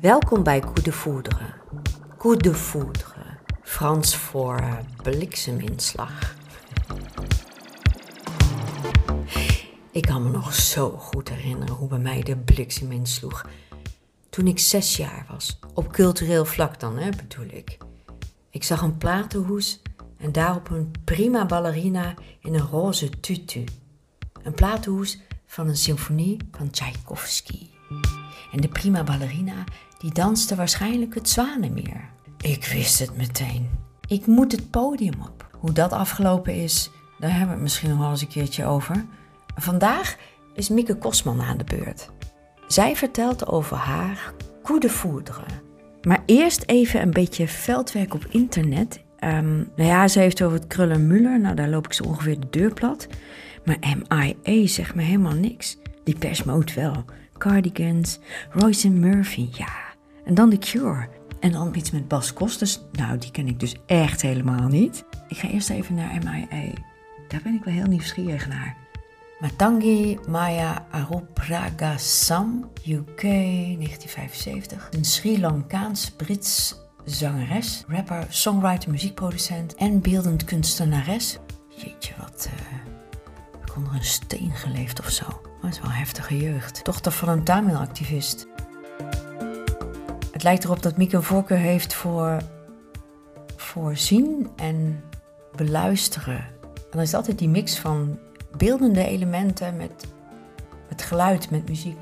Welkom bij Coup de Foudre. Coup de Foudre, Frans voor eh, blikseminslag. Ik kan me nog zo goed herinneren hoe bij mij de bliksem insloeg. Toen ik zes jaar was, op cultureel vlak dan, hè, bedoel ik. Ik zag een platenhoes en daarop een prima ballerina in een roze tutu. Een platenhoes van een symfonie van Tchaikovsky. En de prima ballerina die danste waarschijnlijk het zwanenmeer. Ik wist het meteen. Ik moet het podium op. Hoe dat afgelopen is, daar hebben we het misschien nog wel eens een keertje over. Vandaag is Mieke Kosman aan de beurt. Zij vertelt over haar coup. Maar eerst even een beetje veldwerk op internet. Um, nou ja, ze heeft over het krullen Muller. Nou, daar loop ik zo ongeveer de deur plat. Maar MIA zegt me helemaal niks. Die persmoot wel. Cardigans, Royce Murphy, ja. En dan The Cure. En dan iets met Bas Kostes. Nou, die ken ik dus echt helemaal niet. Ik ga eerst even naar MIA. Daar ben ik wel heel nieuwsgierig naar. Matangi Maya Arupraga Sam, UK 1975. Een Sri Lankaans-Brits zangeres, rapper, songwriter, muziekproducent en beeldend kunstenares. Jeetje, wat. Uh, ik onder een steen geleefd of zo. Maar het is wel een heftige jeugd. Dochter van een Tamil-activist. Het lijkt erop dat Mieke een voorkeur heeft voor, voor zien en beluisteren. En dan is altijd die mix van beeldende elementen met, met geluid, met muziek.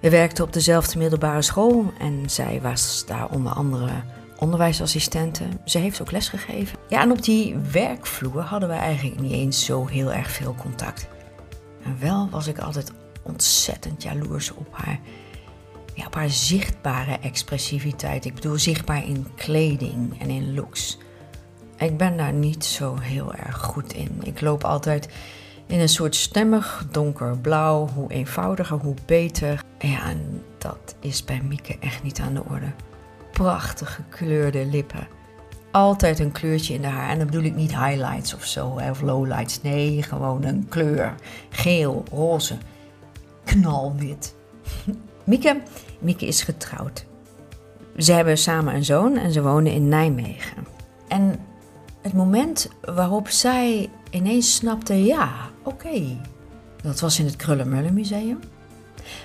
We werkten op dezelfde middelbare school en zij was daar onder andere onderwijsassistente. Ze heeft ook lesgegeven. Ja, en op die werkvloer hadden we eigenlijk niet eens zo heel erg veel contact. En wel was ik altijd ontzettend jaloers op haar, ja, op haar zichtbare expressiviteit. Ik bedoel, zichtbaar in kleding en in looks. Ik ben daar niet zo heel erg goed in. Ik loop altijd in een soort stemmig donkerblauw. Hoe eenvoudiger, hoe beter. Ja, en dat is bij Mieke echt niet aan de orde. Prachtig gekleurde lippen. Altijd een kleurtje in de haar. En dan bedoel ik niet highlights of zo, of lowlights. Nee, gewoon een kleur. Geel, roze, knalwit. Mieke, Mieke is getrouwd. Ze hebben samen een zoon en ze wonen in Nijmegen. En het moment waarop zij ineens snapte, ja, oké, dat was in het Krullenmullen Museum.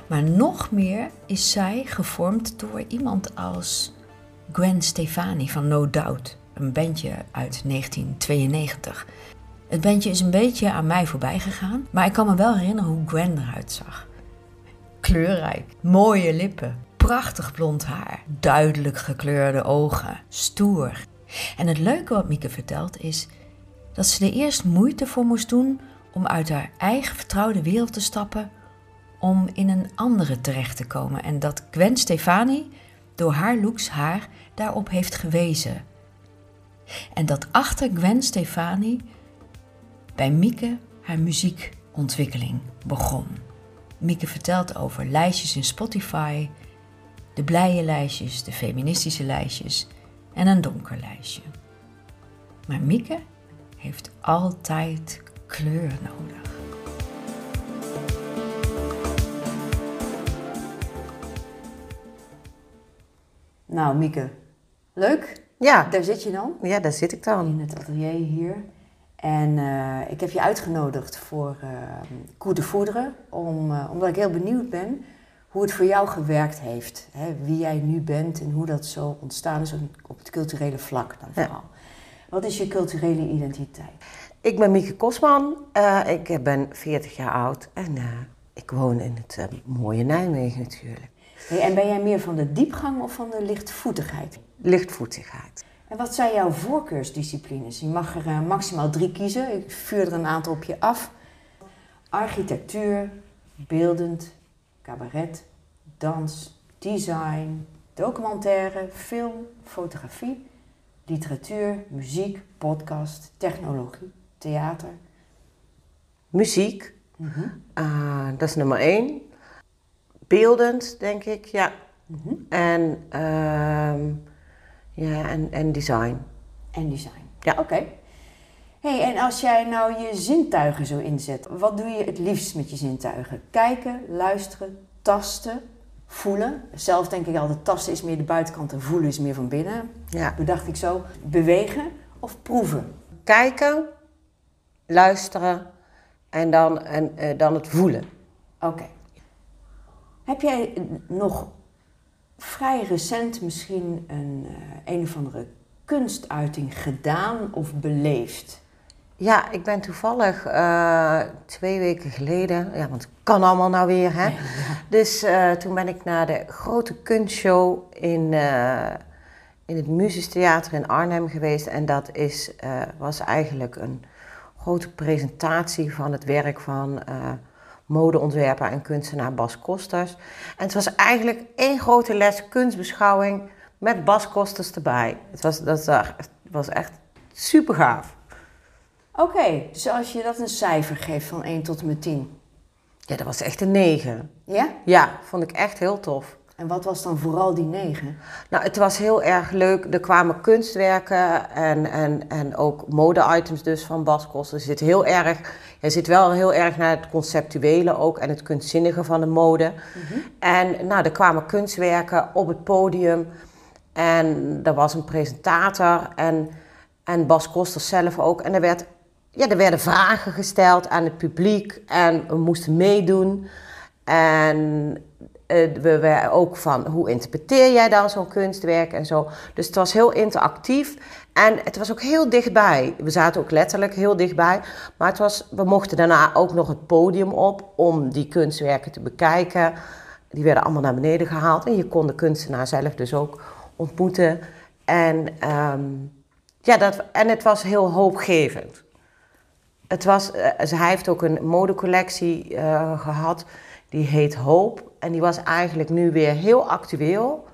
Maar nog meer is zij gevormd door iemand als Gwen Stefani van No Doubt, een bandje uit 1992. Het bandje is een beetje aan mij voorbij gegaan, maar ik kan me wel herinneren hoe Gwen eruit zag. Kleurrijk, mooie lippen, prachtig blond haar, duidelijk gekleurde ogen, stoer. En het leuke wat Mieke vertelt is dat ze er eerst moeite voor moest doen om uit haar eigen vertrouwde wereld te stappen om in een andere terecht te komen. En dat Gwen Stefani door haar looks haar daarop heeft gewezen. En dat achter Gwen Stefani bij Mieke haar muziekontwikkeling begon. Mieke vertelt over lijstjes in Spotify, de blije lijstjes, de feministische lijstjes en een donker lijstje. Maar Mieke heeft altijd kleur nodig. Nou, Mieke, leuk. Ja. Daar zit je dan. Ja, daar zit ik dan. In het atelier hier. En uh, ik heb je uitgenodigd voor uh, Coup de Foudre, om, uh, omdat ik heel benieuwd ben hoe het voor jou gewerkt heeft. Hè? Wie jij nu bent en hoe dat zo ontstaan is op het culturele vlak dan vooral. Ja. Wat is je culturele identiteit? Ik ben Mieke Kosman, ik ben 40 jaar oud en ik woon in het mooie Nijmegen natuurlijk. Hey, en ben jij meer van de diepgang of van de lichtvoetigheid? Lichtvoetigheid. En wat zijn jouw voorkeursdisciplines? Je mag er uh, maximaal drie kiezen. Ik vuur er een aantal op je af. Architectuur, beeldend, cabaret, dans, design, documentaire, film, fotografie, literatuur, muziek, podcast, technologie, theater. Muziek, mm -hmm. uh, dat is nummer één. Beeldend, denk ik, ja. Mm -hmm. En, uh, ja, en, en design. En design. Ja. Oké. Okay. hey, en als jij nou je zintuigen zo inzet, wat doe je het liefst met je zintuigen? Kijken, luisteren, tasten, voelen. Zelf denk ik altijd, tasten is meer de buitenkant en voelen is meer van binnen. Ja. Toen dacht ik zo, bewegen of proeven? Kijken, luisteren en dan, en, eh, dan het voelen. Oké. Heb jij nog vrij recent misschien een, eh, een of andere kunstuiting gedaan of beleefd? Ja, ik ben toevallig eh, twee weken geleden, ja, want het kan allemaal nou weer, hè. Dus eh, toen ben ik naar de grote kunstshow in, in het Muses Theater in Arnhem geweest. En dat is, was eigenlijk een grote presentatie van het werk van modeontwerper en kunstenaar Bas Kosters. En het was eigenlijk één grote les kunstbeschouwing met Bas Kosters erbij. Het was, dat was echt super gaaf. Oké, dus als je dat een cijfer geeft van 1 tot en met 10. Ja, dat was echt een 9. Ja? Ja, vond ik echt heel tof. En wat was dan vooral die 9? Nou, het was heel erg leuk. Er kwamen kunstwerken en, en, en ook mode-items dus van Bas Koster. Er zit heel erg, hij zit wel heel erg naar het conceptuele ook en het kunstzinnige van de mode. En nou, er kwamen kunstwerken op het podium en er was een presentator en, en Bas Koster zelf ook. En er, werd, ja, er werden vragen gesteld aan het publiek en we moesten meedoen. En eh, we werden ook van hoe interpreteer jij dan zo'n kunstwerk en zo. Dus het was heel interactief en het was ook heel dichtbij. We zaten ook letterlijk heel dichtbij, maar het was, we mochten daarna ook nog het podium op om die kunstwerken te bekijken. Die werden allemaal naar beneden gehaald en je kon de kunstenaar zelf dus ook ontmoeten. En, ehm, ja, dat, en het was heel hoopgevend. Het was, eh, hij heeft ook een modecollectie eh, gehad, die heet Hoop. En die was eigenlijk nu weer heel actueel.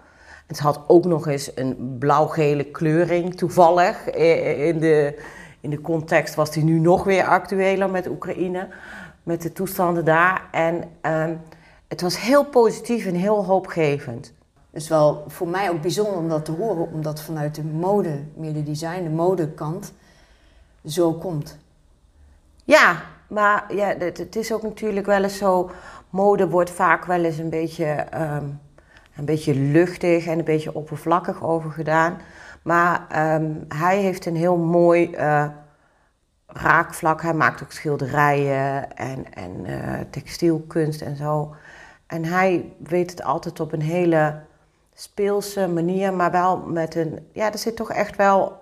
Het had ook nog eens een blauw-gele kleuring, toevallig. In de, in de context was die nu nog weer actueler met Oekraïne, met de toestanden daar. En ehm, het was heel positief en heel hoopgevend. Dus wel voor mij ook bijzonder om dat te horen, omdat vanuit de mode, meer de design, de modekant, zo komt. Ja, maar ja, het, het is ook natuurlijk wel eens zo. Mode wordt vaak wel eens een beetje, ehm, een beetje luchtig en een beetje oppervlakkig over gedaan. Maar ehm, hij heeft een heel mooi eh, raakvlak. Hij maakt ook schilderijen en, en eh, textielkunst en zo. En hij weet het altijd op een hele speelse manier, maar wel met een. Ja, er zit toch echt wel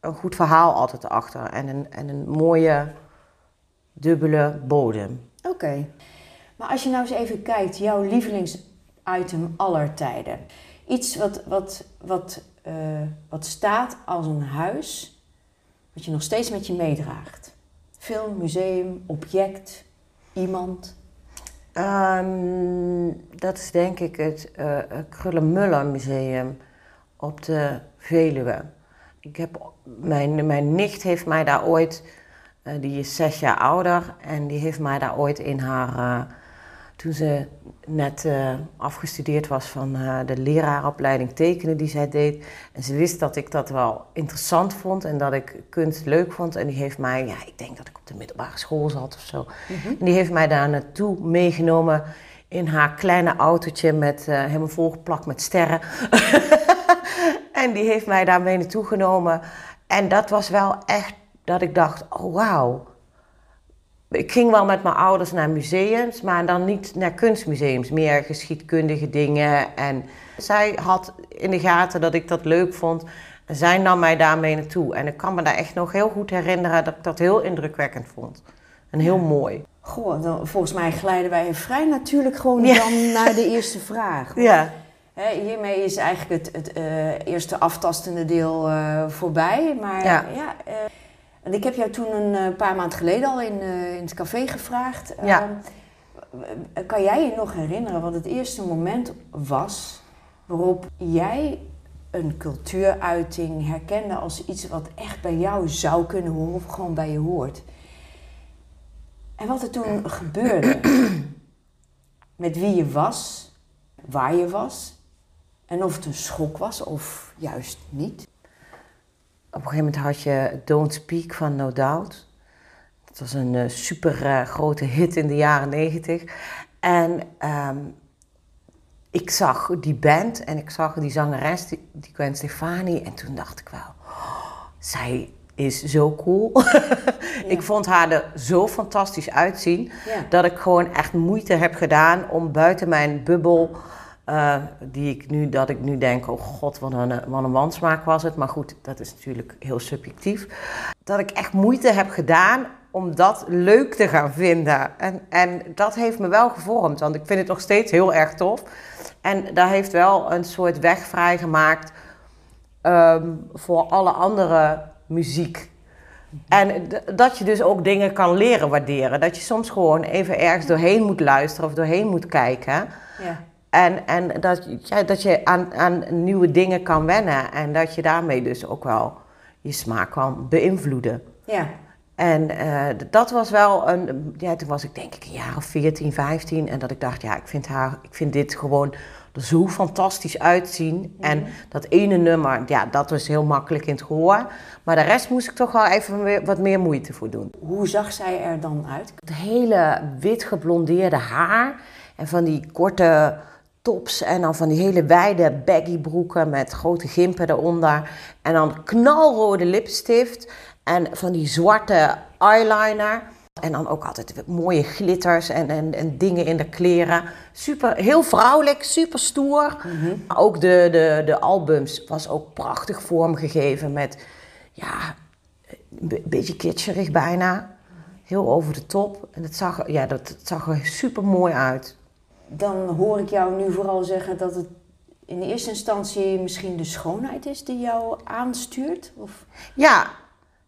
een goed verhaal altijd achter. En een, en een mooie dubbele bodem. Oké. Maar als je nou eens even kijkt, jouw lievelingsitem aller tijden. Iets wat, wat, wat, eh, wat staat als een huis, wat je nog steeds met je meedraagt. Film, museum, object, iemand. Ehm, dat is denk ik het uh, Krullenmuller Museum op de Veluwe. Ik heb, mijn, mijn nicht heeft mij daar ooit, uh, die is zes jaar ouder, en die heeft mij daar ooit in haar, toen ze net uh, afgestudeerd was van de leraaropleiding tekenen die zij deed. En ze wist dat ik dat wel interessant vond en dat ik kunst leuk vond. En die heeft mij, ja, ik denk dat ik op de middelbare school zat of zo. Mm-hmm. En die heeft mij daar naartoe meegenomen in haar kleine autootje met helemaal volgeplakt met sterren. En die heeft mij daarmee naartoe genomen. En dat was wel echt dat ik dacht, oh wauw. Ik ging wel met mijn ouders naar museums, maar dan niet naar kunstmuseums. Meer geschiedkundige dingen. En zij had in de gaten dat ik dat leuk vond. En zij nam mij daarmee naartoe. En ik kan me daar echt nog heel goed herinneren dat ik dat heel indrukwekkend vond. En heel mooi. Goh, dan, volgens mij glijden wij vrij natuurlijk gewoon ja. dan naar de eerste vraag. Ja. He, hiermee is eigenlijk het, het uh, eerste aftastende deel uh, voorbij. Maar ja, ja uh, en ik heb jou toen een paar maanden geleden al in, in het café gevraagd. Ja. kan jij je nog herinneren wat het eerste moment was waarop jij een cultuuruiting herkende als iets wat echt bij jou zou kunnen horen of gewoon bij je hoort? En wat er toen gebeurde met wie je was, waar je was en of het een schok was of juist niet? Op een gegeven moment had je Don't Speak van No Doubt. Dat was een uh, super uh, grote hit in de jaren negentig. En um, ik zag die band en ik zag die zangeres, die, die Gwen Stefani. En toen dacht ik wel, oh, zij is zo cool. ik vond haar er zo fantastisch uitzien. Ja. Dat ik gewoon echt moeite heb gedaan om buiten mijn bubbel... eh, die ik nu, dat ik nu denk, oh god, wat een, wat een wansmaak was het. Maar goed, dat is natuurlijk heel subjectief. Dat ik echt moeite heb gedaan om dat leuk te gaan vinden. En, en dat heeft me wel gevormd, want ik vind het nog steeds heel erg tof. En daar heeft wel een soort weg vrijgemaakt ehm, voor alle andere muziek. En dat je dus ook dingen kan leren waarderen. Dat je soms gewoon even ergens doorheen moet luisteren of doorheen moet kijken. Ja. En, en dat, ja, dat je aan, aan nieuwe dingen kan wennen. En dat je daarmee dus ook wel je smaak kan beïnvloeden. Ja. En eh, dat was wel een. Ja, toen was ik denk ik een jaar of 14, 15. En dat ik dacht, ja, ik vind, haar, ik vind dit gewoon er zo fantastisch uitzien. En dat ene nummer, ja, dat was heel makkelijk in het gehoor. Maar de rest moest ik toch wel even weer wat meer moeite voor doen. Hoe zag zij er dan uit? Het hele wit geblondeerde haar en van die korte tops en dan van die hele wijde baggy broeken met grote gimpen eronder. En dan knalrode lipstift en van die zwarte eyeliner. En dan ook altijd mooie glitters en, en, en dingen in de kleren. Super, heel vrouwelijk, super stoer. Ook de, de, de albums was ook prachtig vormgegeven met, ja, een be- beetje kitscherig bijna. Heel over de top. En het zag, ja, dat, het zag er super mooi uit. Dan hoor ik jou nu vooral zeggen dat het in eerste instantie misschien de schoonheid is die jou aanstuurt? Of... Ja,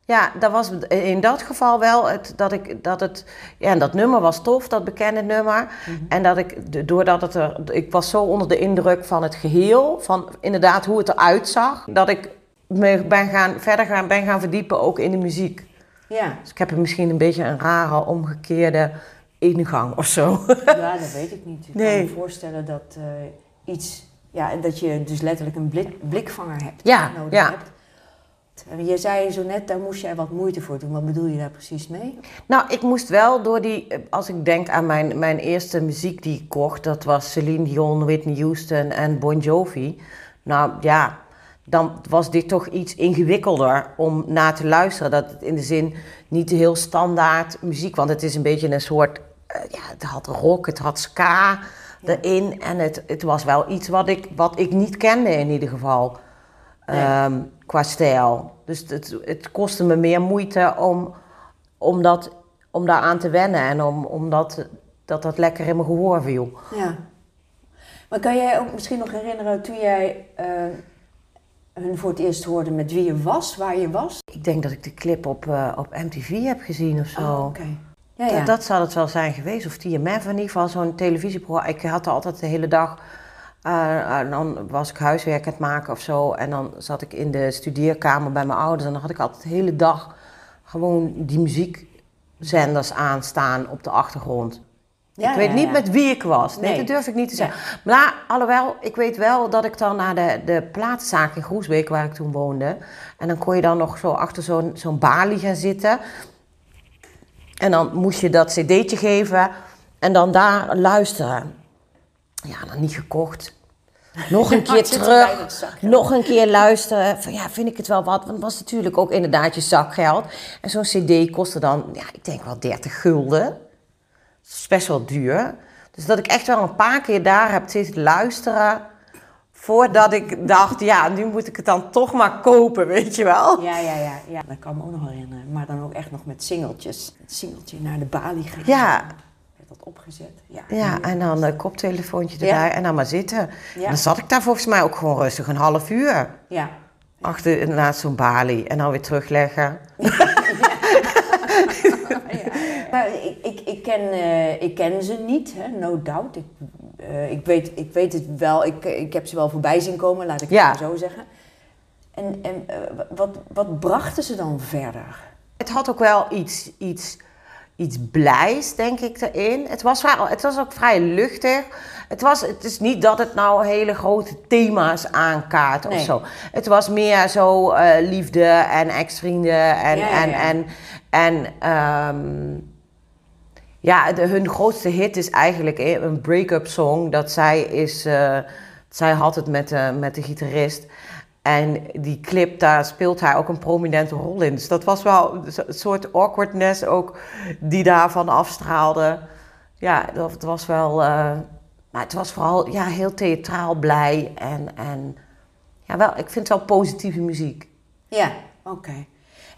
ja, dat was in dat geval wel het, dat ik dat het. Ja, en dat nummer was tof, dat bekende nummer. En dat ik, de- doordat het er. Ik was zo onder de indruk van het geheel, van inderdaad hoe het eruit zag, dat ik me ben gaan, verder gaan, ben gaan verdiepen ook in de muziek. Ja. Dus ik heb er misschien een beetje een rare, omgekeerde ingang of zo. ja, dat weet ik niet. Ik kan me voorstellen dat eh, iets... Ja, dat je dus letterlijk een blik, blikvanger hebt. Ja, nodig ja. hebt. En je zei zo net, daar moest jij wat moeite voor doen. Wat bedoel je daar precies mee? Nou, ik moest wel door die, als ik denk aan mijn, mijn eerste muziek die ik kocht, dat was Celine Dion, Whitney Houston en Bon Jovi. Nou ja, dan was dit toch iets ingewikkelder om naar te luisteren. Dat het in de zin niet heel standaard muziek, want het is een beetje een soort, eh, ja, het had rock, het had ska erin en het, het was wel iets wat ik, wat ik niet kende in ieder geval. Nee. Ehm, qua stijl. Dus het, het kostte me meer moeite om, om, dat, om daar aan te wennen en om, om dat, dat dat lekker in mijn gehoor viel. Ja. Maar kan jij ook misschien nog herinneren toen jij eh, hun voor het eerst hoorde met wie je was, waar je was? Ik denk dat ik de clip op, eh, op MTV heb gezien of zo. Oh, oké. Ja, ja. Dat, dat zou het wel zijn geweest. Of TMF in ieder geval, zo'n televisieprogramma. Ik had altijd de hele dag... eh, en dan was ik huiswerk aan het maken of zo. En dan zat ik in de studeerkamer bij mijn ouders. En dan had ik altijd de hele dag gewoon die muziekzenders aanstaan op de achtergrond. Ja, ik weet ja, niet ja. met wie ik was. Nee, Nee. dat durf ik niet te zeggen. Maar alhoewel, ik weet wel dat ik dan naar de, de plaatszaak in Groesbeek, waar ik toen woonde. En dan kon je dan nog zo achter zo'n zo'n balie gaan zitten. En dan moest je dat cd'tje geven en dan daar luisteren. Ja, dan niet gekocht. Nog een keer terug. Nog een keer luisteren. Van ja, vind ik het wel wat. Want het was natuurlijk ook inderdaad je zakgeld. En zo'n cd kostte dan, ja, ik denk wel 30 gulden. Dat is best wel duur. Dus dat ik echt wel een paar keer daar heb zitten luisteren. Voordat ik dacht, ja, nu moet ik het dan toch maar kopen, weet je wel. Ja, ja, ja, ja. Dat kan me ook nog herinneren. Maar dan ook echt nog met singeltjes. Het singeltje naar de balie gaan. Ja. Werd dat opgezet. Ja. Ja, en dan een koptelefoontje Ja. erbij en dan maar zitten. Ja. Dan zat ik daar volgens mij ook gewoon rustig een half uur. Ja. Achter inderdaad zo'n balie en dan weer terugleggen. Maar ik, ik, ik, ken, eh, ik ken ze niet, hè, no doubt. Ik, eh, ik, weet, ik weet het wel, ik, ik heb ze wel voorbij zien komen, laat ik Ja. het maar zo zeggen. En, en eh, wat, wat brachten ze dan verder? Het had ook wel iets, iets, iets blijs, denk ik, erin. Het was, het was ook vrij luchtig. Het, was, het is niet dat het nou hele grote thema's aankaart of Nee. zo. Het was meer zo liefde en ex-vrienden en, Ja, ja, en, ja. en, en ehm, Ja, de, hun grootste hit is eigenlijk een break-up song. Dat zij is, uh, zij had het met, uh, met de gitarist. En die clip, daar speelt hij ook een prominente rol in. Dus dat was wel een soort awkwardness ook die daarvan afstraalde. Ja, dat was wel... Uh, maar het was vooral ja, heel theatraal blij. En, en ja, wel, ik vind het wel positieve muziek. Ja, oké.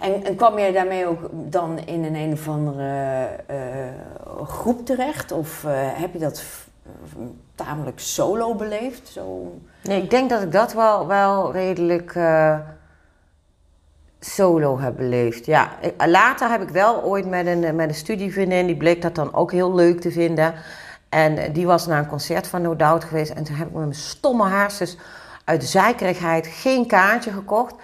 En, en, kwam jij daarmee ook dan in een een of andere uh, groep terecht? Of uh, heb je dat tamelijk solo beleefd? Zo... Nee, ik denk dat ik dat wel, wel redelijk uh, solo heb beleefd. Ja, later heb ik wel ooit met een, met een studievriendin, die bleek dat dan ook heel leuk te vinden. En die was naar een concert van No Doubt geweest. En toen heb ik met mijn stomme haarsjes uit zeikerigheid geen kaartje gekocht.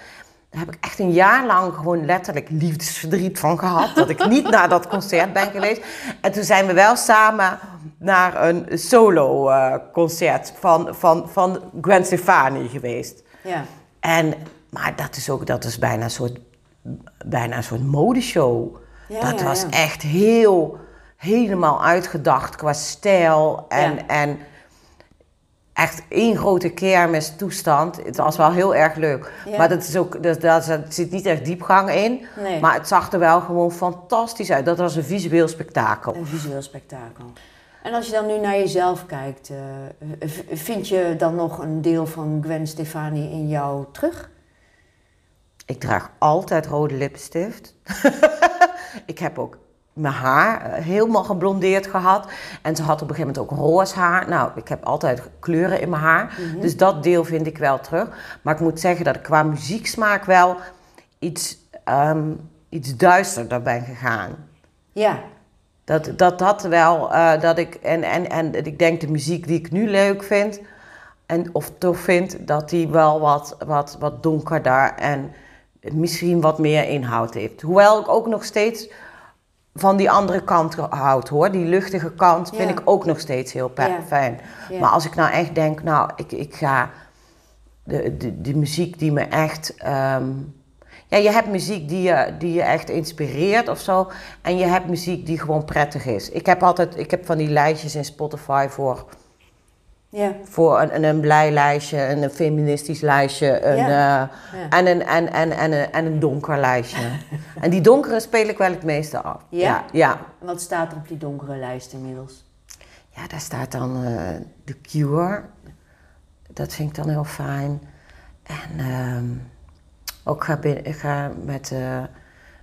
Daar heb ik echt een jaar lang gewoon letterlijk liefdesverdriet van gehad. Dat ik niet naar dat concert ben geweest. En toen zijn we wel samen naar een solo uh, concert van, van, van Gwen Stefani geweest. Ja. En, maar dat is ook dat is bijna een soort, bijna een soort modeshow. Ja, dat was echt heel, helemaal uitgedacht qua stijl en... en echt één grote kermis toestand. Het was wel heel erg leuk. Maar dat is ook, dat, dat, er zit niet echt diepgang in. Nee. Maar het zag er wel gewoon fantastisch uit. Dat was een visueel spektakel. Een visueel spektakel. En als je dan nu naar jezelf kijkt, uh, vind je dan nog een deel van Gwen Stefani in jou terug? Ik draag altijd rode lippenstift. ik heb ook mijn haar eh, helemaal geblondeerd gehad. En ze had op een gegeven moment ook roze haar. Nou, ik heb altijd kleuren in mijn haar. Mhm. Dus dat deel vind ik wel terug. Maar ik moet zeggen dat ik qua muzieksmaak wel iets, um, iets duisterder ben gegaan. Ja. Dat dat, dat wel, uh, dat ik, en, en, en ik denk de muziek die ik nu leuk vind, en, of tof vind, dat die wel wat, wat, wat donkerder en misschien wat meer inhoud heeft. Hoewel ik ook nog steeds van die andere kant houdt hoor. Die luchtige kant vind ik ook nog steeds heel fijn. Maar als ik nou echt denk, nou, ik, ik ga de, de, de muziek die me echt. Ehm, ja, je hebt muziek die je, die je echt inspireert of zo. En je hebt muziek die gewoon prettig is. Ik heb altijd, ik heb van die lijstjes in Spotify voor ja. Voor een, een blij lijstje, een feministisch lijstje een, ja. Uh, En, een, en, en, en, een, en een donker lijstje. en die donkere speel ik wel het meeste af. Ja? ja? En wat staat er op die donkere lijst inmiddels? Ja, daar staat dan uh, The Cure. Dat vind ik dan heel fijn. En um, ook ga, ik ga met, uh,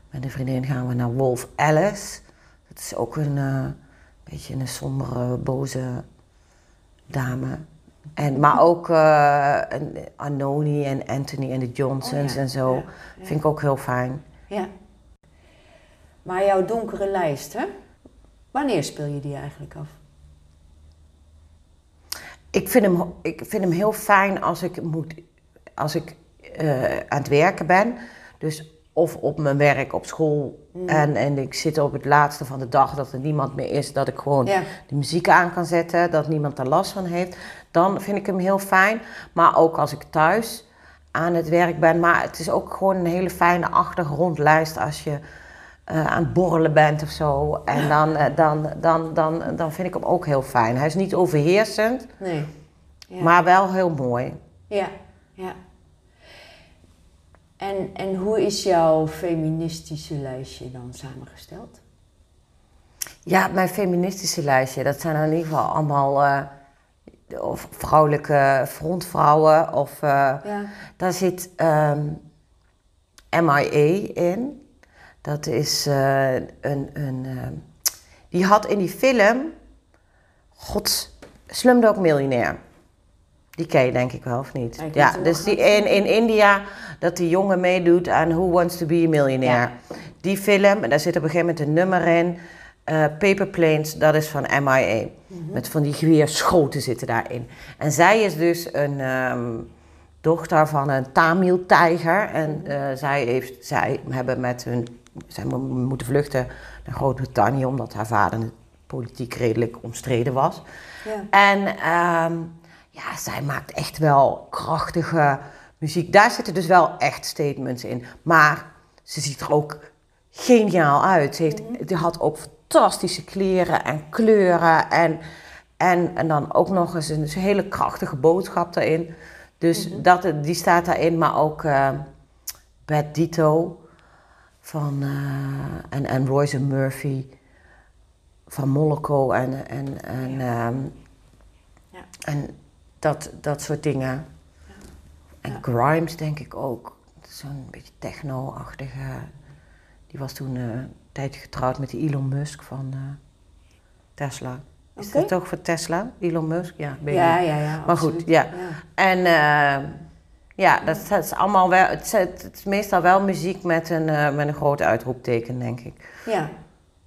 met een vriendin gaan we naar Wolf Alice. Dat is ook een beetje een sombere, boze dame. En, maar ook uh, Anoni en Anthony en de Johnsons oh en zo. Vind ik ook heel fijn. Ja. Maar jouw donkere lijst, hè? Wanneer speel je die eigenlijk af? Ik vind hem, ik vind hem heel fijn als ik, moet, als ik uh, aan het werken ben. Dus of op mijn werk, op school. Mm. En, en ik zit op het laatste van de dag dat er niemand meer is, dat ik gewoon de muziek aan kan zetten, dat niemand er last van heeft. Dan vind ik hem heel fijn. Maar ook als ik thuis aan het werk ben. Maar het is ook gewoon een hele fijne achtergrondlijst als je uh, aan het borrelen bent of zo. En dan, uh, dan, dan, dan, dan vind ik hem ook heel fijn. Hij is niet overheersend, nee. Ja. maar wel heel mooi. Ja, ja. En, en hoe is jouw feministische lijstje dan samengesteld? Ja, mijn feministische lijstje, dat zijn in ieder geval allemaal uh, of vrouwelijke frontvrouwen. Of, uh, ja. Daar zit um, ehm, MIA in. Dat is uh, een. een die had in die film. God, Slumdog Millionaire. Die ken je denk ik wel, of niet? Ja, dus die in, in India, dat die jongen meedoet aan Who Wants to Be a Millionaire. Die film, en daar zit op een gegeven moment een nummer in. Uh, Paper Planes, dat is van MIA. Mhm. Met van die geweerschoten zitten daarin. En zij is dus een um, dochter van een Tamil-tijger. En uh, zij, heeft, zij hebben met hun... Zij moeten vluchten naar Groot-Brittannië... omdat haar vader politiek redelijk omstreden was. Ja. En... Um, ja, zij maakt echt wel krachtige muziek. Daar zitten dus wel echt statements in. Maar ze ziet er ook geniaal uit. Ze heeft, die had ook fantastische kleren en kleuren. En, en, en dan ook nog eens een hele krachtige boodschap daarin. Dus dat, die staat daarin, maar ook uh, Bad Dito van, uh, en, en Royce Murphy van Moloko en, en, en, ja. Um, ja. en dat, dat soort dingen. En Grimes denk ik ook. Zo'n beetje techno-achtige. Die was toen uh, een tijdje getrouwd met die Elon Musk van uh, Tesla. Is okay. dat toch voor Tesla? Elon Musk? Ja, ben ja, ja, ja. Maar goed, ja. En uh, ja, dat, dat, is allemaal wel. Het, het, is meestal wel muziek met een, met een groot uitroepteken, denk ik. Ja,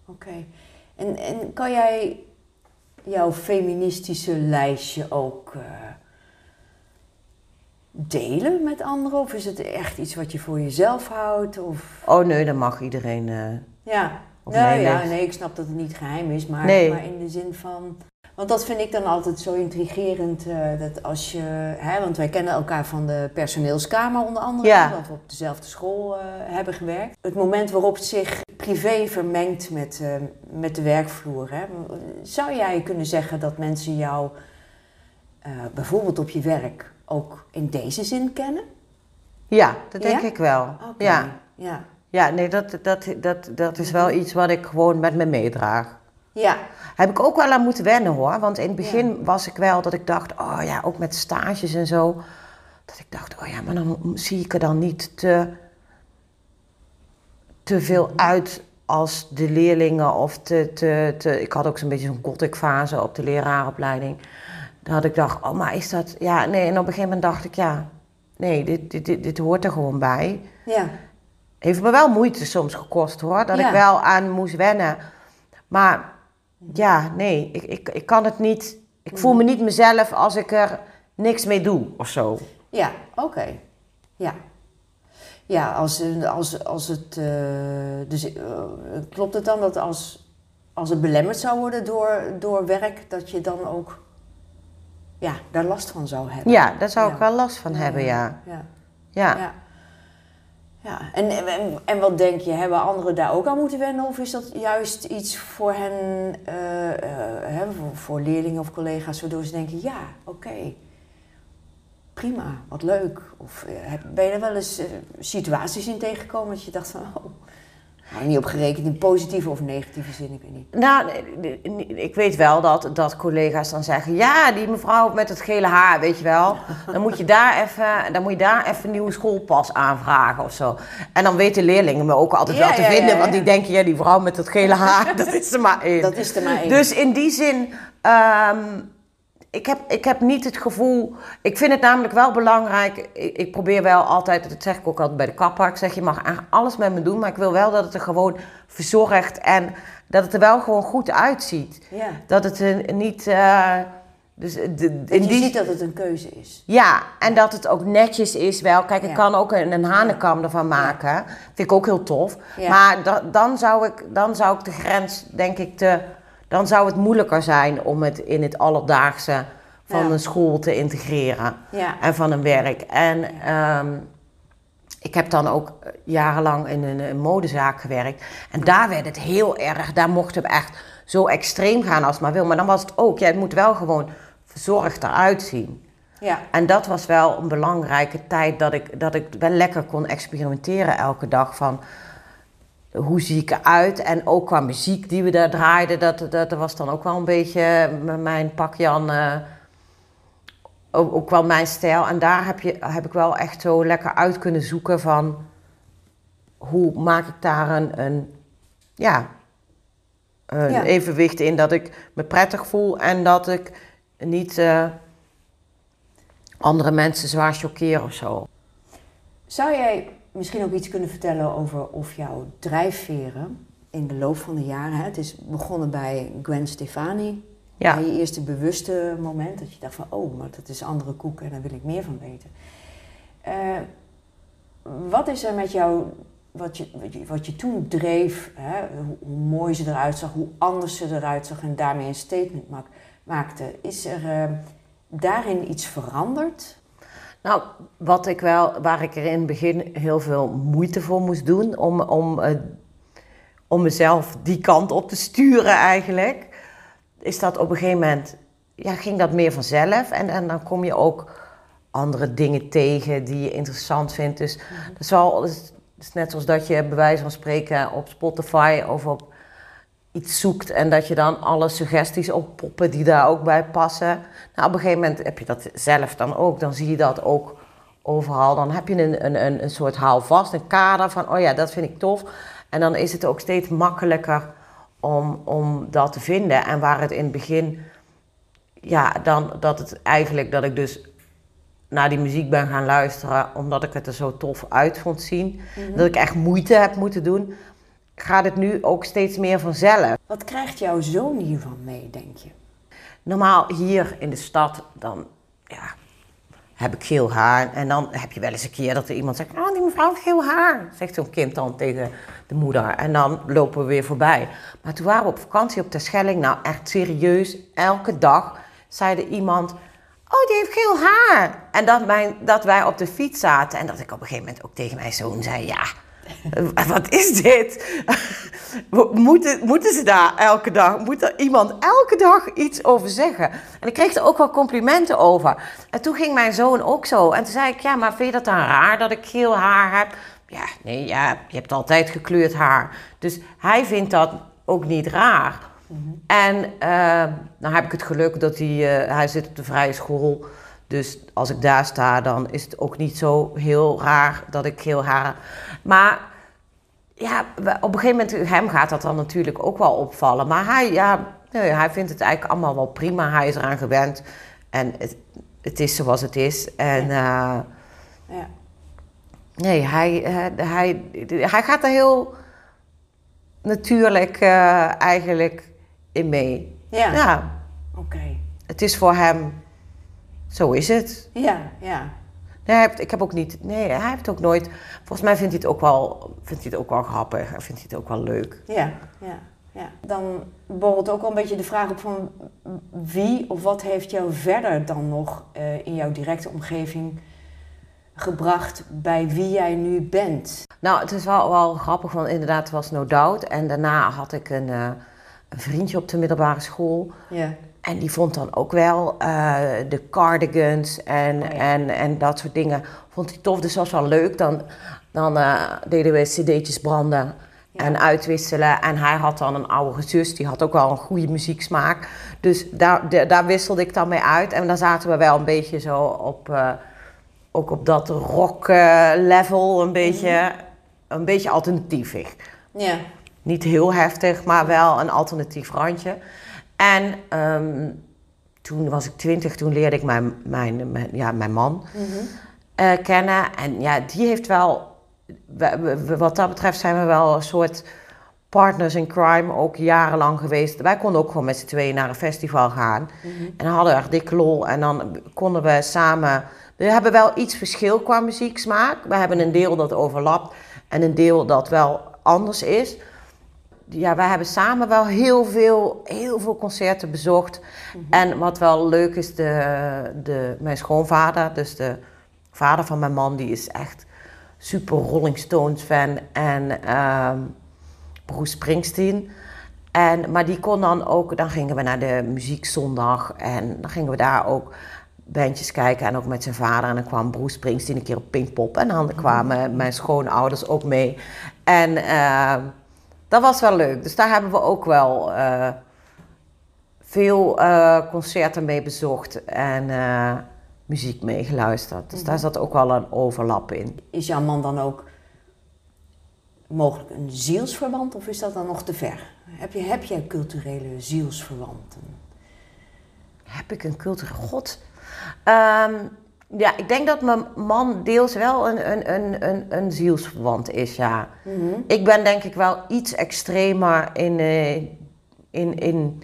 oké. En, en kan jij jouw feministische lijstje ook uh, delen met anderen? Of is het echt iets wat je voor jezelf houdt? Of... Oh nee, dan mag iedereen. Uh, ja. Nou, ja, nee, ik snap dat het niet geheim is, maar, nee. maar in de zin van. Want dat vind ik dan altijd zo intrigerend. Uh, dat als je, hè, want wij kennen elkaar van de personeelskamer onder andere, ja. dat we op dezelfde school uh, hebben gewerkt. Het moment waarop het zich privé vermengt met, uh, met de werkvloer. Hè. Zou jij kunnen zeggen dat mensen jou bijvoorbeeld op je werk ook in deze zin kennen? Ja, dat denk ja? ik wel. Okay. Ja. ja. Ja, nee, dat, dat, dat, dat is wel iets wat ik gewoon met me meedraag. Ja. Heb ik ook wel aan moeten wennen hoor. Want in het begin was ik wel dat ik dacht, oh ja, ook met stages en zo. Dat ik dacht, oh ja, maar dan zie ik er dan niet te, te veel uit als de leerlingen. Of te, te, te ik had ook zo'n beetje zo'n gothic fase op de leraaropleiding. Dat had ik dacht, oh maar is dat, ja, nee. En op een gegeven moment dacht ik, ja, nee, dit, dit, dit, dit hoort er gewoon bij. Ja. Heeft me wel moeite soms gekost hoor, dat ik wel aan moest wennen. Maar ja, nee, ik, ik, ik kan het niet. Ik voel me niet mezelf als ik er niks mee doe of zo. Ja, oké. Ja. Ja, als, als, als het. Uh, dus uh, klopt het dan dat als, als het belemmerd zou worden door, door werk, dat je dan ook. Ja, daar last van zou hebben? Ja, daar zou ik wel last van hebben, ja. ja. ja. en, en, en, wat denk je, hebben anderen daar ook aan moeten wennen? Of is dat juist iets voor hen, uh, uh, voor, voor, leerlingen of collega's, waardoor ze denken, ja, oké, prima, wat leuk. Of ben je er wel eens situaties in tegengekomen dat je dacht van, oh, nou, niet op gerekend in positieve of negatieve zin, ik weet niet. Nou, ik weet wel dat, dat collega's dan zeggen: ja, die mevrouw met het gele haar, weet je wel. Dan moet je daar even, dan moet je daar even een nieuwe schoolpas aanvragen of zo. En dan weten leerlingen me ook altijd wel te vinden, want die denken: ja, die vrouw met het gele haar, dat is er maar één. Dat is er maar één. Dus in die zin. Um, ik heb, ik heb niet het gevoel. Ik vind het namelijk wel belangrijk. Ik, ik, probeer wel altijd, dat zeg ik ook altijd bij de kapper. Ik zeg je mag alles met me doen, maar ik wil wel dat het er gewoon verzorgd en dat het er wel gewoon goed uitziet. Ja. Dat het er niet. Uh, dus de, dat je die... ziet dat het een keuze is. Ja, en dat het ook netjes is wel. Kijk, ik kan ook een, een hanenkam ervan maken. Ja. Vind ik ook heel tof. Maar da, dan, zou ik, dan zou ik de grens, denk ik, te dan zou het moeilijker zijn om het in het alledaagse van een school te integreren en van een werk. En ehm, ik heb dan ook jarenlang in een, een, modezaak gewerkt. En daar werd het heel erg, daar mochten we echt zo extreem gaan als het maar wil. Maar dan was het ook, ja, het moet wel gewoon verzorgd eruit zien. Ja. En dat was wel een belangrijke tijd dat ik, dat ik wel lekker kon experimenteren elke dag. Van hoe zie ik eruit? En ook qua muziek die we daar draaiden, dat, dat, was dan ook wel een beetje mijn pakjan. Uh, ook, ook, wel mijn stijl. En daar heb, je, heb ik wel echt zo lekker uit kunnen zoeken van hoe maak ik daar een, een ja, een evenwicht in dat ik me prettig voel en dat ik niet uh, andere mensen zwaar choqueer of zo. Zou jij misschien ook iets kunnen vertellen over of jouw drijfveren in de loop van de jaren. Hè, het is begonnen bij Gwen Stefani. Ja. Bij je eerste bewuste moment dat je dacht van, oh, maar dat is andere koek en daar wil ik meer van weten. Uh, wat is er met jou, wat je, wat je toen dreef, hè, hoe, mooi ze eruit zag, hoe anders ze eruit zag en daarmee een statement maakte. Is er uh, daarin iets veranderd? Nou, wat ik wel, waar ik er in het begin heel veel moeite voor moest doen om, om, uh, om mezelf die kant op te sturen eigenlijk, is dat op een gegeven moment, ja, ging dat meer vanzelf. En, en dan kom je ook andere dingen tegen die je interessant vindt. Dus dat is, wel, dat is net zoals dat je bij wijze van spreken op Spotify of op iets zoekt en dat je dan alle suggesties oppoppen die daar ook bij passen. Nou, op een gegeven moment heb je dat zelf dan ook. Dan zie je dat ook overal. Dan heb je een, een, een soort houvast, een kader van, oh ja, dat vind ik tof. En dan is het ook steeds makkelijker om, om dat te vinden. En waar het in het begin, ja, dan dat het eigenlijk, dat ik dus naar die muziek ben gaan luisteren, omdat ik het er zo tof uit vond zien. Mhm. Dat ik echt moeite heb moeten doen, gaat het nu ook steeds meer vanzelf. Wat krijgt jouw zoon hiervan mee, denk je? Normaal hier in de stad, dan ja, heb ik geel haar. En dan heb je wel eens een keer dat er iemand zegt, oh die mevrouw heeft geel haar. Zegt zo'n kind dan tegen de moeder. En dan lopen we weer voorbij. Maar toen waren we op vakantie op Terschelling. Nou echt serieus, elke dag zei er iemand... Oh, die heeft geel haar. En dat, mijn, dat wij op de fiets zaten. En dat ik op een gegeven moment ook tegen mijn zoon zei... Ja, wat is dit? Moeten, moeten ze daar elke dag, moet er iemand elke dag iets over zeggen? En ik kreeg er ook wel complimenten over. En toen ging mijn zoon ook zo. En toen zei ik, ja, maar vind je dat dan raar dat ik geel haar heb? Ja, nee, ja, je hebt altijd gekleurd haar. Dus hij vindt dat ook niet raar. En uh, dan heb ik het geluk dat hij, uh, hij zit op de vrije school. Dus als ik daar sta, dan is het ook niet zo heel raar dat ik geel haar. Maar ja, op een gegeven moment, hem gaat dat dan natuurlijk ook wel opvallen. Maar hij, ja, nee, hij vindt het eigenlijk allemaal wel prima. Hij is eraan gewend. En het, het is zoals het is. En ja. Uh, ja. nee, hij, uh, hij, hij gaat er heel natuurlijk uh, eigenlijk in mee. Ja. ja. Oké. Okay. Het is voor hem, zo is het. Ja, ja. Nee, hij heeft, ik heb ook niet. Nee, hij heeft ook nooit. Volgens mij vindt hij het ook wel, vindt hij het ook wel grappig. En vindt hij het ook wel leuk. Ja, ja, ja. Dan borrelt ook al een beetje de vraag op van wie of wat heeft jou verder dan nog uh, in jouw directe omgeving gebracht bij wie jij nu bent? Nou, het is wel, wel grappig, want inderdaad, het was No Doubt. En daarna had ik een, uh, een vriendje op de middelbare school. Ja. En die vond dan ook wel uh, de cardigans en, Oh ja. en, en dat soort dingen. Vond hij tof, dus dat was wel leuk. Dan, dan uh, deden we cd'tjes branden Ja. en uitwisselen. En hij had dan een oudere zus, die had ook wel een goede muzieksmaak. Dus daar, de- daar wisselde ik dan mee uit. En dan zaten we wel een beetje zo op, eh, ook op dat rock eh, level, een beetje, een beetje alternatievig. Ja. Niet heel heftig, maar wel een alternatief randje. En ehm, toen was ik twintig, toen leerde ik mijn, mijn, mijn, ja, mijn man eh, kennen. En ja, die heeft wel, we- we- we- wat dat betreft zijn we wel een soort partners in crime, ook jarenlang geweest. Wij konden ook gewoon met z'n tweeën naar een festival gaan. En dan hadden echt dikke lol. En dan konden we samen... We hebben wel iets verschil qua muzieksmaak. We hebben een deel dat overlapt en een deel dat wel anders is ja, wij hebben samen wel heel veel, heel veel concerten bezocht. En wat wel leuk is, de, de, mijn schoonvader, dus de vader van mijn man, die is echt super Rolling Stones fan en ehm Bruce Springsteen. En, maar die kon dan ook, dan gingen we naar de muziekzondag en dan gingen we daar ook bandjes kijken en ook met zijn vader. En dan kwam Bruce Springsteen een keer op Pinkpop en dan kwamen mijn schoonouders ook mee. En ehm, dat was wel leuk. Dus daar hebben we ook wel eh, veel eh, concerten mee bezocht en eh, muziek mee geluisterd. Dus daar zat ook wel een overlap in. Is jouw man dan ook mogelijk een zielsverwant of is dat dan nog te ver? Heb, je, heb jij culturele zielsverwanten? Heb ik een cultureel god? Ehm, ja, ik denk dat mijn man deels wel een, een, een, een, een zielsverwant is, ja. Ik ben denk ik wel iets extremer in, eh, in, in,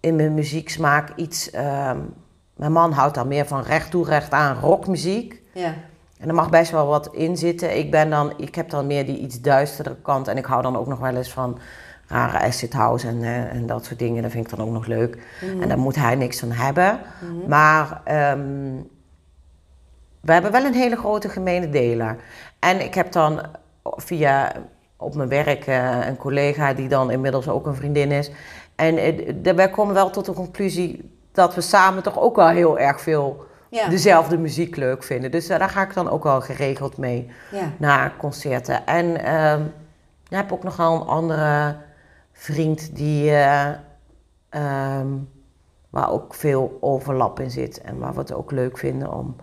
in mijn muzieksmaak. Iets, ehm, mijn man houdt dan meer van recht toe, recht aan rockmuziek. Ja. En er mag best wel wat in zitten. Ik, ben dan, ik heb dan meer die iets duisterdere kant. En ik hou dan ook nog wel eens van rare acid house en, eh, en dat soort dingen. Dat vind ik dan ook nog leuk. En daar moet hij niks van hebben. Maar ehm, we hebben wel een hele grote gemene deler. En ik heb dan via op mijn werk eh, een collega die dan inmiddels ook een vriendin is. En eh, wij komen wel tot de conclusie dat we samen toch ook wel heel erg veel Ja. dezelfde muziek leuk vinden. Dus eh, daar ga ik dan ook wel geregeld mee Ja. naar concerten. En ik heb ook nogal een andere vriend die, eh, ehm, waar ook veel overlap in zit. En waar we het ook leuk vinden om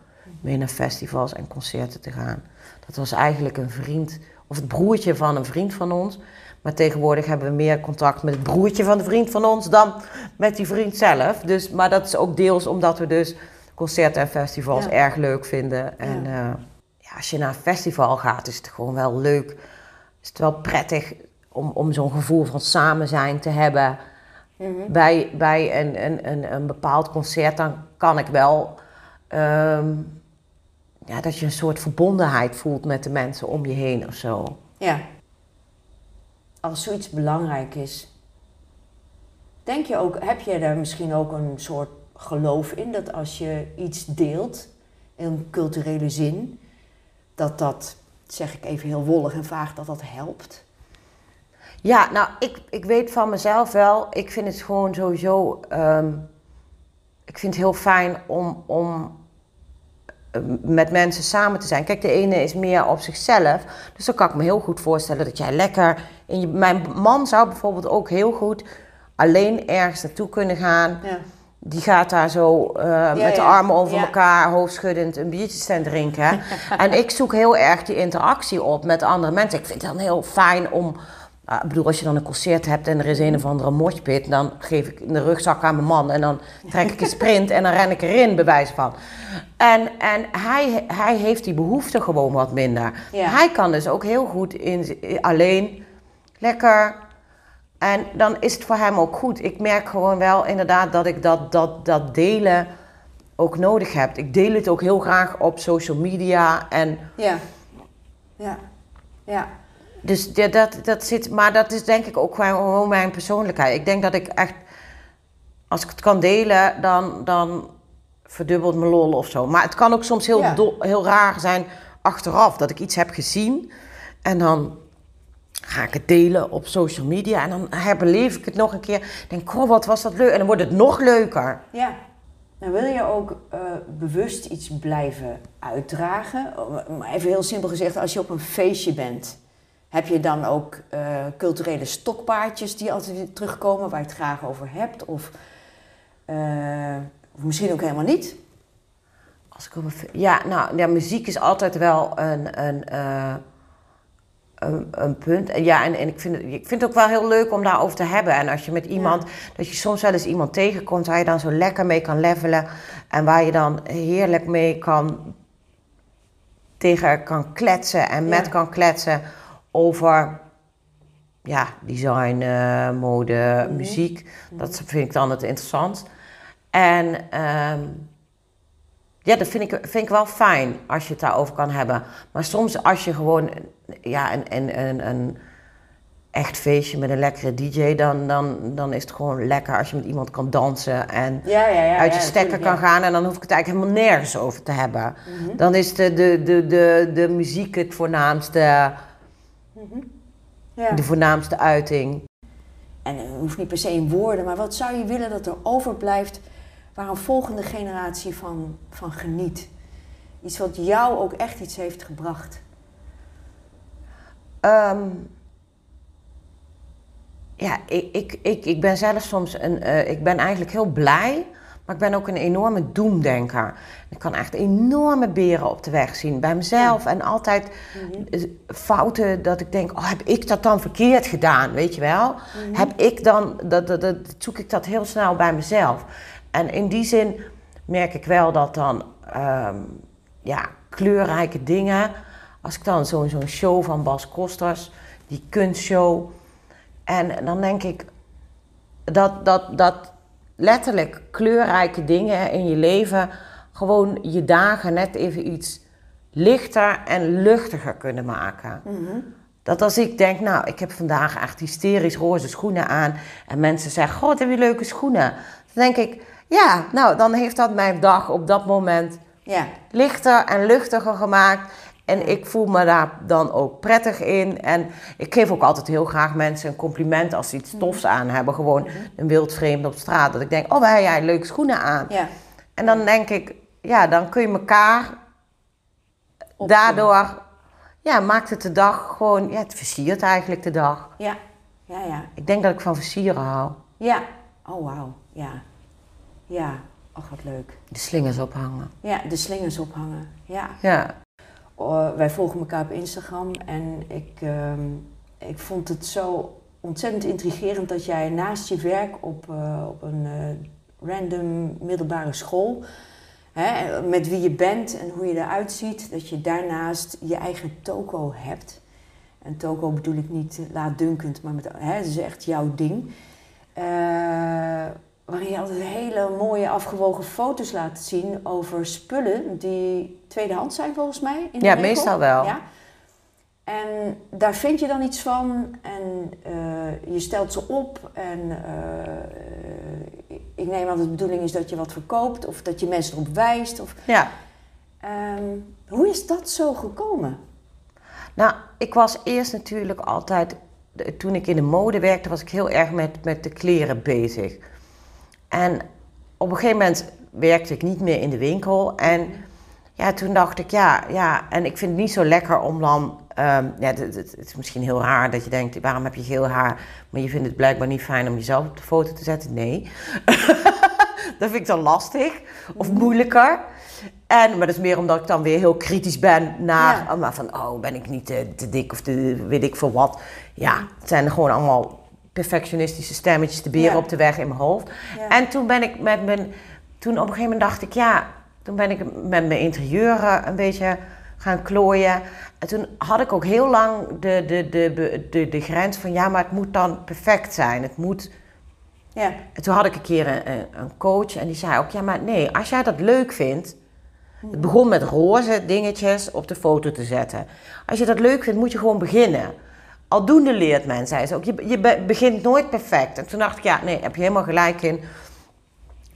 mee naar festivals en concerten te gaan. Dat was eigenlijk een vriend, of het broertje van een vriend van ons. Maar tegenwoordig hebben we meer contact met het broertje van de vriend van ons dan met die vriend zelf. Dus, maar dat is ook deels omdat we dus concerten en festivals Ja. erg leuk vinden. En Ja. eh, ja, als je naar een festival gaat, is het gewoon wel leuk. Is het wel prettig om, om zo'n gevoel van samen zijn te hebben. Mhm. Bij, bij een, een, een, een bepaald concert, dan kan ik wel ehm, ja, dat je een soort verbondenheid voelt met de mensen om je heen of zo. Ja. Als zoiets belangrijk is, denk je ook, heb je daar misschien ook een soort geloof in dat als je iets deelt in een culturele zin, dat dat, zeg ik even heel wollig en vaag, dat dat helpt? Ja, nou, ik, ik weet van mezelf wel. Ik vind het gewoon sowieso. ehm, ik vind het heel fijn om, om met mensen samen te zijn. Kijk, de ene is meer op zichzelf. Dus dan kan ik me heel goed voorstellen dat jij lekker. In je, mijn man zou bijvoorbeeld ook heel goed alleen ergens naartoe kunnen gaan. Ja. Die gaat daar zo eh, met de armen over Ja. elkaar, hoofdschuddend, een biertje staan drinken. en ik zoek heel erg die interactie op met andere mensen. Ik vind het dan heel fijn om. Ah, ik bedoel, als je dan een concert hebt en er is een of andere moshpit, dan geef ik de rugzak aan mijn man en dan trek ik een sprint en dan ren ik erin, bij wijze van. En, en hij, hij heeft die behoefte gewoon wat minder. Ja. Hij kan dus ook heel goed in, alleen, lekker en dan is het voor hem ook goed. Ik merk gewoon wel inderdaad dat ik dat, dat, dat delen ook nodig heb. Ik deel het ook heel graag op social media. En Ja. Ja. Ja. Dus dat, dat, dat zit, maar dat is denk ik ook gewoon- mijn persoonlijkheid. Ik denk dat ik echt, als ik het kan delen, dan, dan verdubbelt mijn lol of zo. Maar het kan ook soms heel, Ja. do- heel raar zijn achteraf dat ik iets heb gezien en dan ga ik het delen op social media en dan herbeleef ik het nog een keer. Ik denk, wat was dat leuk. En dan wordt het nog leuker. Ja. Nou wil je ook eh, bewust iets blijven uitdragen? Maar even heel simpel gezegd, als je op een feestje bent, heb je dan ook eh, culturele stokpaardjes die altijd weer terugkomen waar je het graag over hebt? Of, eh, of misschien ook helemaal niet? Als ik op een fe- ja, nou, ja, muziek is altijd wel een, een, eh, een, een punt. Ja, en, en ik, vind het, ik vind het ook wel heel leuk om daarover te hebben. En als je met iemand, dat je soms wel eens iemand tegenkomt waar je dan zo lekker mee kan levelen. En waar je dan heerlijk mee kan, tegen kan kletsen en met Ja. kan kletsen over ja, design, eh, mode, Mhm. muziek. Dat vind ik dan het interessant. En ehm, ja, dat vind ik, vind ik wel fijn als je het daarover kan hebben. Maar soms als je gewoon ja, een, een, een, een echt feestje met een lekkere DJ, dan, dan, dan is het gewoon lekker als je met iemand kan dansen en Ja, ja, ja. uit je stekker kan gaan. En dan hoef ik het eigenlijk helemaal nergens over te hebben. Dan is de, de, de, de, de muziek het voornaamste, Ja. de voornaamste uiting. En het hoeft niet per se in woorden, maar wat zou je willen dat er overblijft waar een volgende generatie van, van geniet? Iets wat jou ook echt iets heeft gebracht. Ehm, ja, ik, ik, ik, ik ben zelf soms een. eh, ik ben eigenlijk heel blij, maar ik ben ook een enorme doemdenker. Ik kan echt enorme beren op de weg zien bij mezelf en altijd eh, fouten dat ik denk: oh, heb ik dat dan verkeerd gedaan? Weet je wel? Heb ik dan. Dat, dat, dat zoek ik dat heel snel bij mezelf. En in die zin merk ik wel dat dan. ehm, ja, kleurrijke dingen. Als ik dan zo'n zo'n show van Bas Kosters, die kunstshow. En dan denk ik dat, dat, dat letterlijk kleurrijke dingen in je leven gewoon je dagen net even iets lichter en luchtiger kunnen maken. Dat als ik denk, nou, ik heb vandaag echt hysterisch roze schoenen aan. En mensen zeggen, god, heb je leuke schoenen? Dan denk ik, ja, nou, dan heeft dat mijn dag op dat moment Ja, lichter en luchtiger gemaakt. En ik voel me daar dan ook prettig in. En ik geef ook altijd heel graag mensen een compliment als ze iets tofs aan hebben. Gewoon een wildvreemde op straat. Dat ik denk, oh, wij jij leuke schoenen aan. Ja. En dan denk ik, ja, dan kun je elkaar daardoor... Ja, maakt het de dag gewoon... Ja, het versiert eigenlijk de dag. Ja, ja, ja. Ik denk dat ik van versieren hou. Ja. Oh, wauw. Ja. Ja. Oh, wat leuk. De slingers ophangen. Ja, de slingers ophangen. Ja. Ja. Oh, wij volgen elkaar op Instagram en ik, ehm, ik vond het zo ontzettend intrigerend dat jij naast je werk op, eh, op een eh, random middelbare school, hè, met wie je bent en hoe je eruit ziet, dat je daarnaast je eigen toko hebt. En toko bedoel ik niet laatdunkend, maar met, hè, het is echt jouw ding. Eh, waarin je altijd hele mooie afgewogen foto's laat zien over spullen die tweedehands zijn volgens mij. In de Ja, meestal wel. Ja. En daar vind je dan iets van en eh, je stelt ze op en eh, ik neem aan dat de bedoeling is dat je wat verkoopt of dat je mensen erop wijst. Of, Ja. Ehm, hoe is dat zo gekomen? Nou, ik was eerst natuurlijk altijd... Toen ik in de mode werkte, was ik heel erg met, met de kleren bezig. En op een gegeven moment werkte ik niet meer in de winkel. En ja, toen dacht ik, ja, ja... En ik vind het niet zo lekker om dan... ehm, ja, het, het- het is misschien heel raar dat je denkt, waarom heb je geel haar? Maar je vindt het blijkbaar niet fijn om jezelf op de foto te zetten. Nee. dat vind ik dan lastig of moeilijker. En, maar dat is meer omdat ik dan weer heel kritisch ben naar, Ja. maar van, oh, ben ik niet te, te dik of te weet ik veel wat. Ja, het zijn gewoon allemaal perfectionistische stemmetjes, de beren Ja. op de weg in mijn hoofd. Ja. En toen ben ik met mijn, toen op een gegeven moment dacht ik, ja, toen ben ik met mijn interieur eh, een beetje gaan klooien. En toen had ik ook heel lang de, de, de, de, de, grens van, ja, maar het moet dan perfect zijn. Het moet Ja, en toen had ik een keer een, een- een coach en die zei ook, ja maar nee, als jij dat leuk vindt, het begon met roze dingetjes op de foto te zetten. Als je dat leuk vindt, moet je gewoon beginnen. Aldoende leert men, zei ze ook. Je, je be- begint nooit perfect. En toen dacht ik, ja, nee, heb je helemaal gelijk in.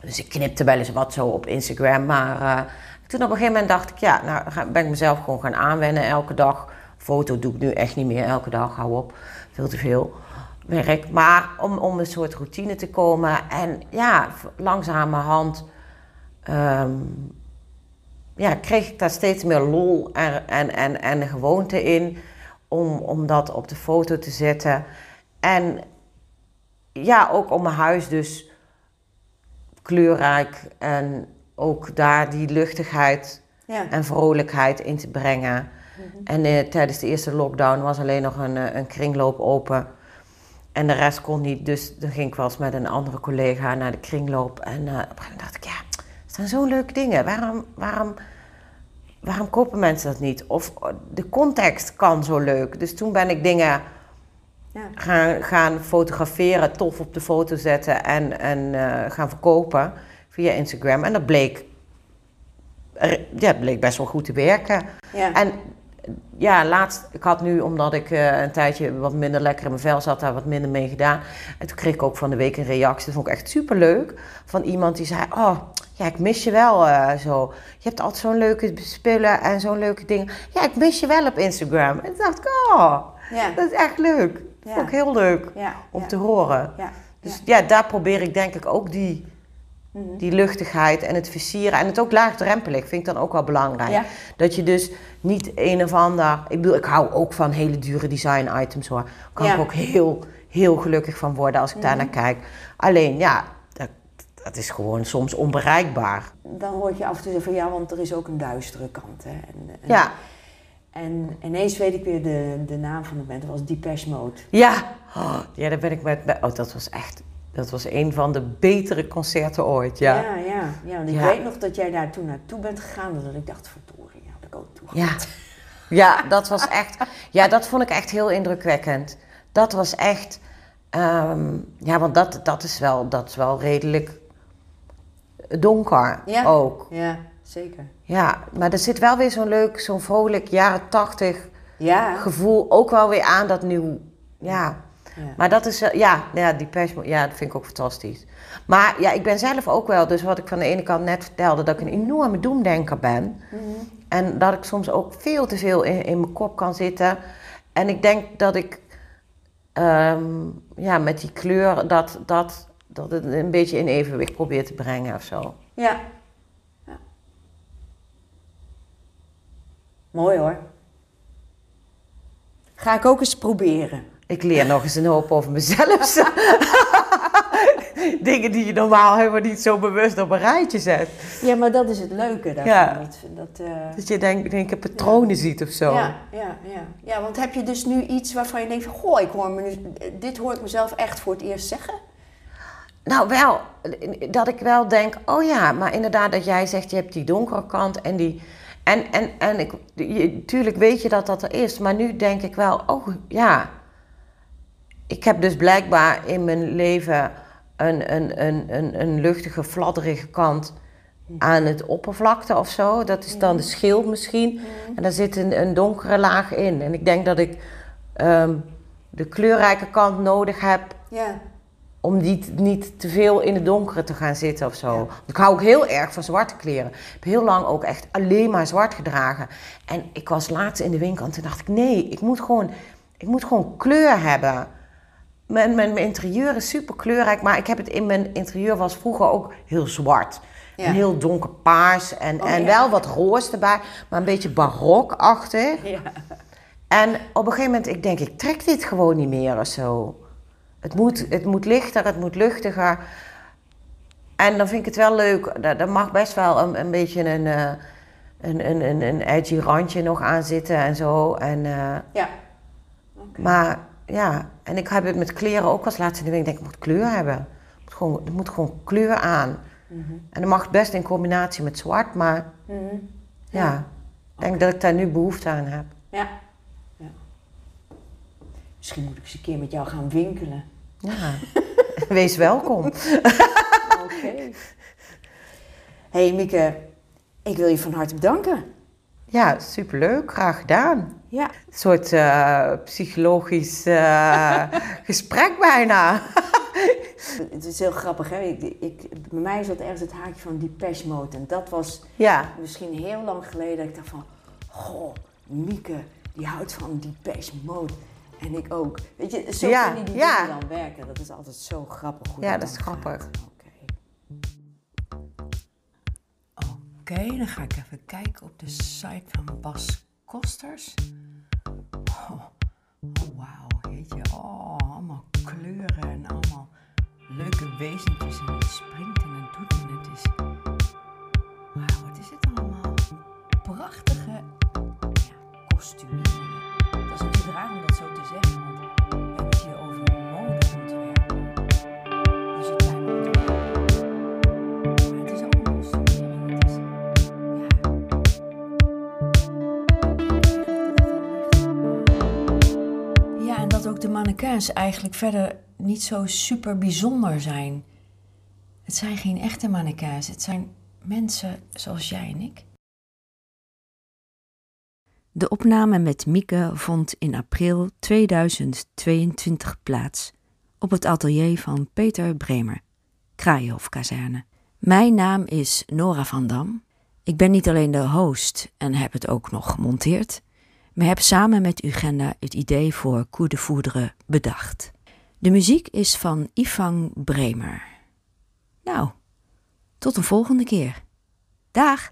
Dus ik knipte wel eens wat zo op Instagram. Maar eh, toen op een gegeven moment dacht ik, ja, nou ben ik mezelf gewoon gaan aanwennen elke dag. Foto doe ik nu echt niet meer elke dag, hou op. Veel te veel werk. Maar om, om een soort routine te komen. En ja, langzamerhand ehm, ja, kreeg ik daar steeds meer lol en, en, en, en gewoonte in. Om, om dat op de foto te zetten. En ja, ook om mijn huis dus kleurrijk en ook daar die luchtigheid ja. en vrolijkheid in te brengen. En eh, tijdens de eerste lockdown was alleen nog een, eh, een kringloop open. En de rest kon niet. Dus dan ging ik wel eens met een andere collega naar de kringloop. En eh, op een gegeven moment dacht ik, ja, het zijn zo leuke dingen. Waarom, waarom, waarom kopen mensen dat niet? Of oh, de context kan zo leuk. Dus toen ben ik dingen ja. gaan, gaan fotograferen, tof op de foto zetten en, en eh, gaan verkopen via Instagram. En dat bleek, ja, bleek best wel goed te werken. ja. En ja, laatst, ik had nu, omdat ik eh, een tijdje wat minder lekker in mijn vel zat, daar wat minder mee gedaan. En toen kreeg ik ook van de week een reactie, dat vond ik echt superleuk, van iemand die zei, oh, ja, ik mis je wel eh, zo. Je hebt altijd zo'n leuke spullen en zo'n leuke dingen. Ja, ik mis je wel op Instagram. En toen dacht ik, oh, ja. dat is echt leuk. Dat Ja. vond ik heel leuk om te horen. Ja. Dus ja. daar probeer ik denk ik ook die, Mhm. die luchtigheid en het versieren. En het ook laagdrempelig vind ik dan ook wel belangrijk. Ja. Dat je dus niet een of ander... Ik bedoel, ik hou ook van hele dure design items hoor. Daar kan Ja. ik ook heel, heel gelukkig van worden als ik daar naar kijk. Alleen ja, dat, is gewoon soms onbereikbaar. Dan hoor ik je af en toe zeggen van ja, want er is ook een duistere kant. Hè. En, en, Ja, en ineens weet ik weer de, de naam van de band. Dat was Depeche Mode. ja. Oh, ja, daar ben ik met... Oh, dat was echt... Dat was een van de betere concerten ooit, ja. ja. ja, ja. Want ik Ja. weet nog dat jij daar toen naartoe bent gegaan. Dat ik dacht, verdorie, ja, had ik ook toe. Ja. ja, dat was echt. Ja, dat vond ik echt heel indrukwekkend. Dat was echt. ehm, ja, want dat, dat, is wel, dat is wel redelijk donker Ja. ook. Ja, zeker. Ja, maar er zit wel weer zo'n leuk, zo'n vrolijk jaren tachtig Ja. gevoel ook wel weer aan dat nieuw. Ja, ja. maar dat is, wel- ja, ja, die pers, ja, dat vind ik ook fantastisch. Maar ja, ik ben zelf ook wel, dus wat ik van de ene kant net vertelde, dat ik een enorme doemdenker ben. Mhm. En dat ik soms ook veel te veel in, in mijn kop kan zitten. En ik denk dat ik ehm, ja, met die kleur dat, dat, dat het een beetje in evenwicht probeer te brengen of zo. Ja. ja. Mooi hoor. Ga ik ook eens proberen. Ik leer nog eens een hoop over mezelf. Dingen die je normaal helemaal niet zo bewust op een rijtje zet. Ja, maar dat is het leuke daarvan. Ja. Dat, dat, eh, Dat je denk, denk ik patronen ziet of zo. ja, ja, ja. ja, want heb je dus nu iets waarvan je denkt van... Goh, ik hoor me nu, dit hoor ik mezelf echt voor het eerst zeggen. Nou, wel, dat ik wel denk, oh ja, maar inderdaad dat jij zegt, je hebt die donkere kant en die... En, en, en ik, je, tuurlijk weet je dat dat er is, maar nu denk ik wel, oh ja. Ik heb dus blijkbaar in mijn leven een, een, een, een, een luchtige, fladderige kant aan het oppervlakte of zo. Dat is dan de schil misschien. En daar zit een, een donkere laag in. En ik denk dat ik ehm, de kleurrijke kant nodig heb Ja, om niet, niet te veel in het donkere te gaan zitten of zo. Ik hou ook heel erg van zwarte kleren. Ik heb heel lang ook echt alleen maar zwart gedragen. En ik was laatst in de winkel en toen dacht ik... nee, ik moet gewoon, ik moet gewoon kleur hebben. Mijn, mijn, mijn interieur is super kleurrijk, maar ik heb het in mijn interieur was vroeger ook heel zwart. Ja. En heel donker paars en, Oh, en ja. wel wat roos erbij, maar een beetje barokachtig. ja. En op een gegeven moment, ik denk, ik trek dit gewoon niet meer of zo. Het moet, het moet lichter, het moet luchtiger. En dan vind ik het wel leuk. Daar, daar mag best wel een, een beetje een, eh, een, een, een, een edgy randje nog aan zitten en zo. En, eh, ja. maar ja, en ik heb het met kleren ook als laatste in de week. Ik denk, ik moet kleur hebben. Het moet gewoon, er moet gewoon kleur aan. En dat mag best in combinatie met zwart, maar Mhm. ja, ik denk dat ik daar nu behoefte aan heb. Ja. Misschien moet ik eens een keer met jou gaan winkelen. Ja, wees welkom. Oké. hey Mieke, ik wil je van harte bedanken. Ja, superleuk, graag gedaan. Ja. Een soort eh, psychologisch eh, gesprek bijna. Het is heel grappig, hè? Ik, ik, bij mij zat ergens het haakje van Depeche Mode. En dat was Ja, misschien heel lang geleden dat ik dacht van... Goh, Mieke, die houdt van Depeche Mode. En ik ook. Weet je, zo Ja, kunnen die ja. dingen dan werken. Dat is altijd zo grappig hoe Ja, dat dat is grappig. Oké, dan ga ik even kijken op de site van Bas Kosters. Oh, oh wauw, weet je. Oh, allemaal kleuren en allemaal leuke wezentjes. En het springt mannequins eigenlijk verder niet zo super bijzonder zijn. Het zijn geen echte mannequins, het zijn mensen zoals jij en ik. De opname met Mieke vond in april 2022 plaats op het atelier van Peter Bremer, Kraaienhofkazerne. Mijn naam is Nora van Dam. Ik ben niet alleen de host en heb het ook nog gemonteerd, maar heb samen met Ugenda het idee voor Coup de Foudre bedacht. De muziek is van Ivang Bremer. Nou, tot een volgende keer. Dag!